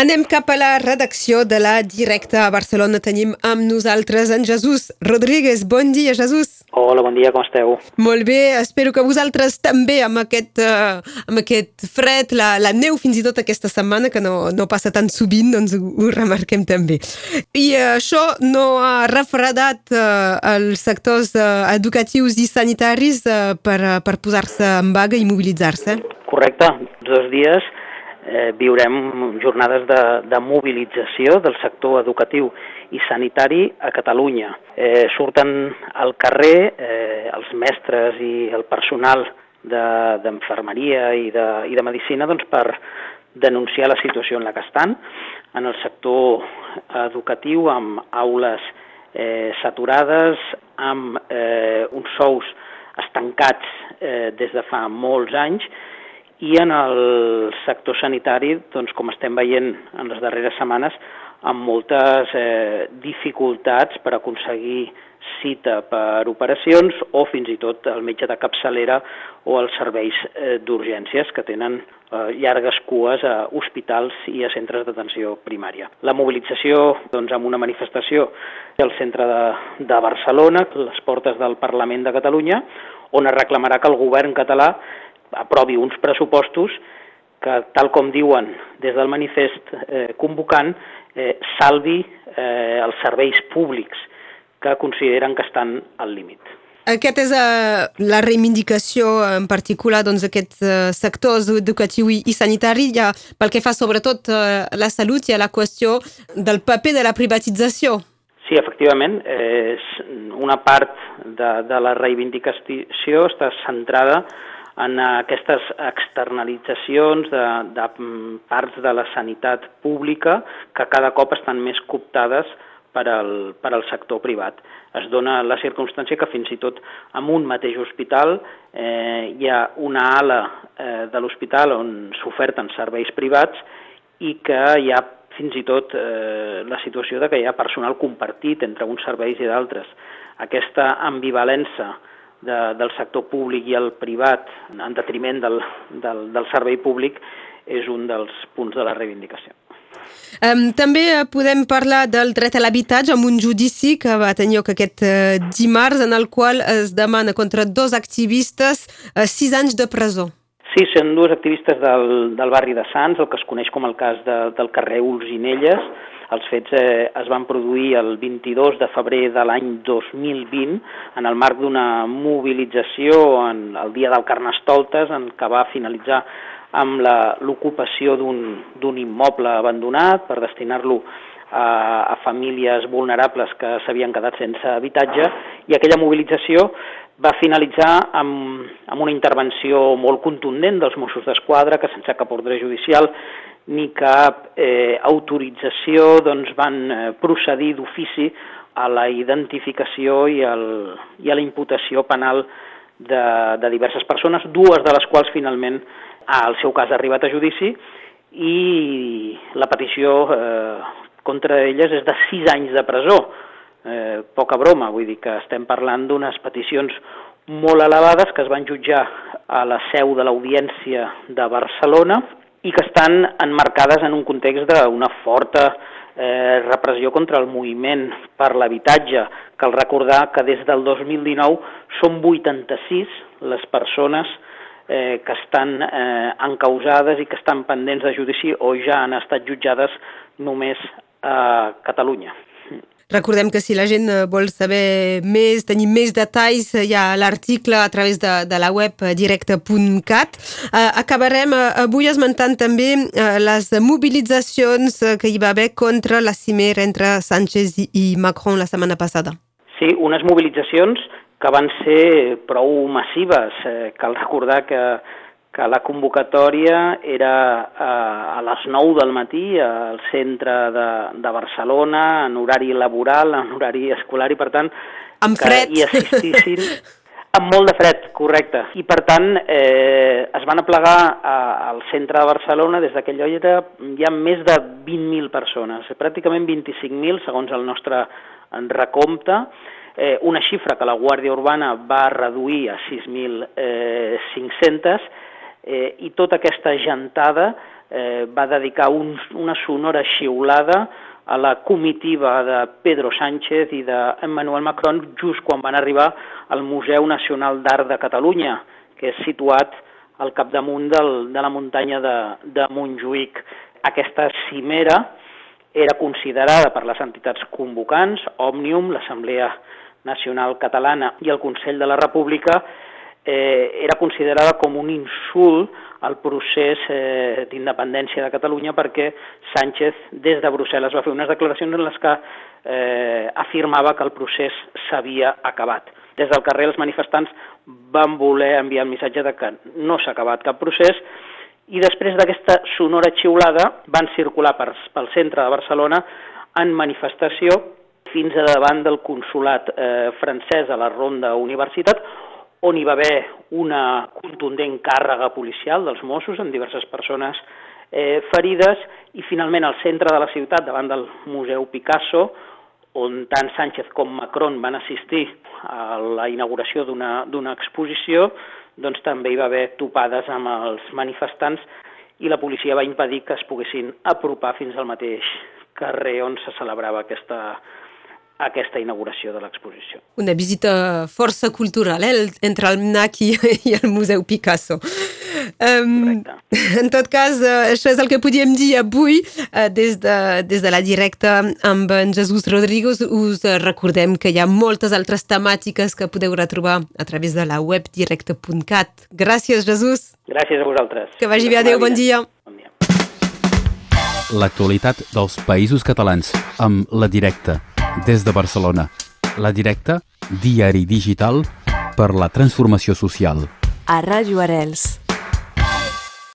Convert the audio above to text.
Anem cap a la redacció de la Directa a Barcelona. Tenim amb nosaltres en Jesús Rodríguez. Bon dia, Jesús. Hola, bon dia, com esteu? Molt bé, espero que vosaltres també amb aquest, uh, amb aquest fred, la, la neu fins i tot aquesta setmana, que no, no passa tan sovint, doncs ho, ho remarquem també. I uh, això no ha refredat uh, els sectors uh, educatius i sanitaris uh, per, uh, per posar-se en vaga i mobilitzar-se? Correcte, dos dies eh, viurem jornades de, de mobilització del sector educatiu i sanitari a Catalunya. Eh, surten al carrer eh, els mestres i el personal d'enfermeria de, i, de, i de medicina doncs, per denunciar la situació en la que estan en el sector educatiu amb aules eh, saturades, amb eh, uns sous estancats eh, des de fa molts anys i en el sector sanitari, doncs, com estem veient en les darreres setmanes, amb moltes eh, dificultats per aconseguir cita per operacions o fins i tot el metge de capçalera o els serveis eh, d'urgències que tenen eh, llargues cues a hospitals i a centres d'atenció primària. La mobilització doncs, amb una manifestació al centre de, de Barcelona, les portes del Parlament de Catalunya, on es reclamarà que el govern català aprovi uns pressupostos que, tal com diuen des del manifest eh, convocant, eh, salvi eh, els serveis públics que consideren que estan al límit. Aquest és uh, la reivindicació en particular doncs, d'aquests uh, sectors educatiu i, i sanitari, ja, pel que fa sobretot uh, a la salut i a la qüestió del paper de la privatització. Sí, efectivament, eh, una part de, de la reivindicació està centrada en aquestes externalitzacions de, de parts de la sanitat pública que cada cop estan més cooptades per al, per al sector privat. Es dona la circumstància que fins i tot en un mateix hospital eh, hi ha una ala eh, de l'hospital on s'oferten serveis privats i que hi ha fins i tot eh, la situació de que hi ha personal compartit entre uns serveis i d'altres. Aquesta ambivalència de, del sector públic i el privat en detriment del, del, del servei públic és un dels punts de la reivindicació. Um, també podem parlar del dret a l'habitatge amb un judici que va tenir lloc aquest uh, dimarts en el qual es demana contra dos activistes uh, sis anys de presó. Sí, són dos activistes del, del barri de Sants, el que es coneix com el cas de, del carrer Ulzinelles, els fets eh, es van produir el 22 de febrer de l'any 2020 en el marc d'una mobilització en el dia del Carnestoltes en què va finalitzar amb l'ocupació d'un immoble abandonat per destinar-lo a, a famílies vulnerables que s'havien quedat sense habitatge. I aquella mobilització va finalitzar amb, amb una intervenció molt contundent dels Mossos d'Esquadra que sense cap ordre judicial ni cap eh, autorització doncs, van eh, procedir d'ofici a la identificació i, el, i a la imputació penal de, de diverses persones, dues de les quals finalment el seu cas ha arribat a judici i la petició eh, contra elles és de sis anys de presó. Eh, poca broma, vull dir que estem parlant d'unes peticions molt elevades que es van jutjar a la seu de l'Audiència de Barcelona i que estan enmarcades en un context d'una forta eh, repressió contra el moviment per l'habitatge. Cal recordar que des del 2019 són 86 les persones eh, que estan eh, encausades i que estan pendents de judici o ja han estat jutjades només a Catalunya. Recordem que si la gent eh, vol saber més, tenir més detalls, eh, hi ha l'article a través de, de la web eh, directe.cat. Acabarem avui esmentant també les mobilitzacions que hi va haver contra la cimera entre Sánchez i, Macron la setmana passada. Sí, unes mobilitzacions que van ser prou massives. Cal recordar que que la convocatòria era a, eh, a les 9 del matí al centre de, de Barcelona, en horari laboral, en horari escolar, i per tant amb fred. que hi assistissin Amb molt de fred, correcte. I per tant eh, es van aplegar a, al centre de Barcelona, des d'aquell lloc era, hi ha més de 20.000 persones, pràcticament 25.000 segons el nostre recompte, eh, una xifra que la Guàrdia Urbana va reduir a 6.500 eh, i tota aquesta gentada eh, va dedicar un, una sonora xiulada a la comitiva de Pedro Sánchez i d'Emmanuel Macron just quan van arribar al Museu Nacional d'Art de Catalunya, que és situat al capdamunt del, de la muntanya de, de Montjuïc. Aquesta cimera era considerada per les entitats convocants, Òmnium, l'Assemblea Nacional Catalana i el Consell de la República, eh, era considerada com un insult al procés eh, d'independència de Catalunya perquè Sánchez des de Brussel·les va fer unes declaracions en les que eh, afirmava que el procés s'havia acabat. Des del carrer els manifestants van voler enviar el missatge de que no s'ha acabat cap procés i després d'aquesta sonora xiulada van circular per, pel centre de Barcelona en manifestació fins a davant del consulat eh, francès a la Ronda Universitat, on hi va haver una contundent càrrega policial dels Mossos amb diverses persones eh, ferides i finalment al centre de la ciutat, davant del Museu Picasso, on tant Sánchez com Macron van assistir a la inauguració d'una exposició, doncs també hi va haver topades amb els manifestants i la policia va impedir que es poguessin apropar fins al mateix carrer on se celebrava aquesta, aquesta inauguració de l'exposició. Una visita força cultural eh? entre el MNAC i, i el Museu Picasso. Um, en tot cas, uh, això és el que podíem dir avui uh, des, de, des de la directa amb en Jesús Rodríguez. Us recordem que hi ha moltes altres temàtiques que podeu retrobar a través de la web directe.cat. Gràcies, Jesús. Gràcies a vosaltres. Que vagi bé. Adéu, bon dia. Bon dia. L'actualitat dels països catalans amb la directa des de Barcelona. La directa, diari digital per la transformació social. A Ràdio Arels.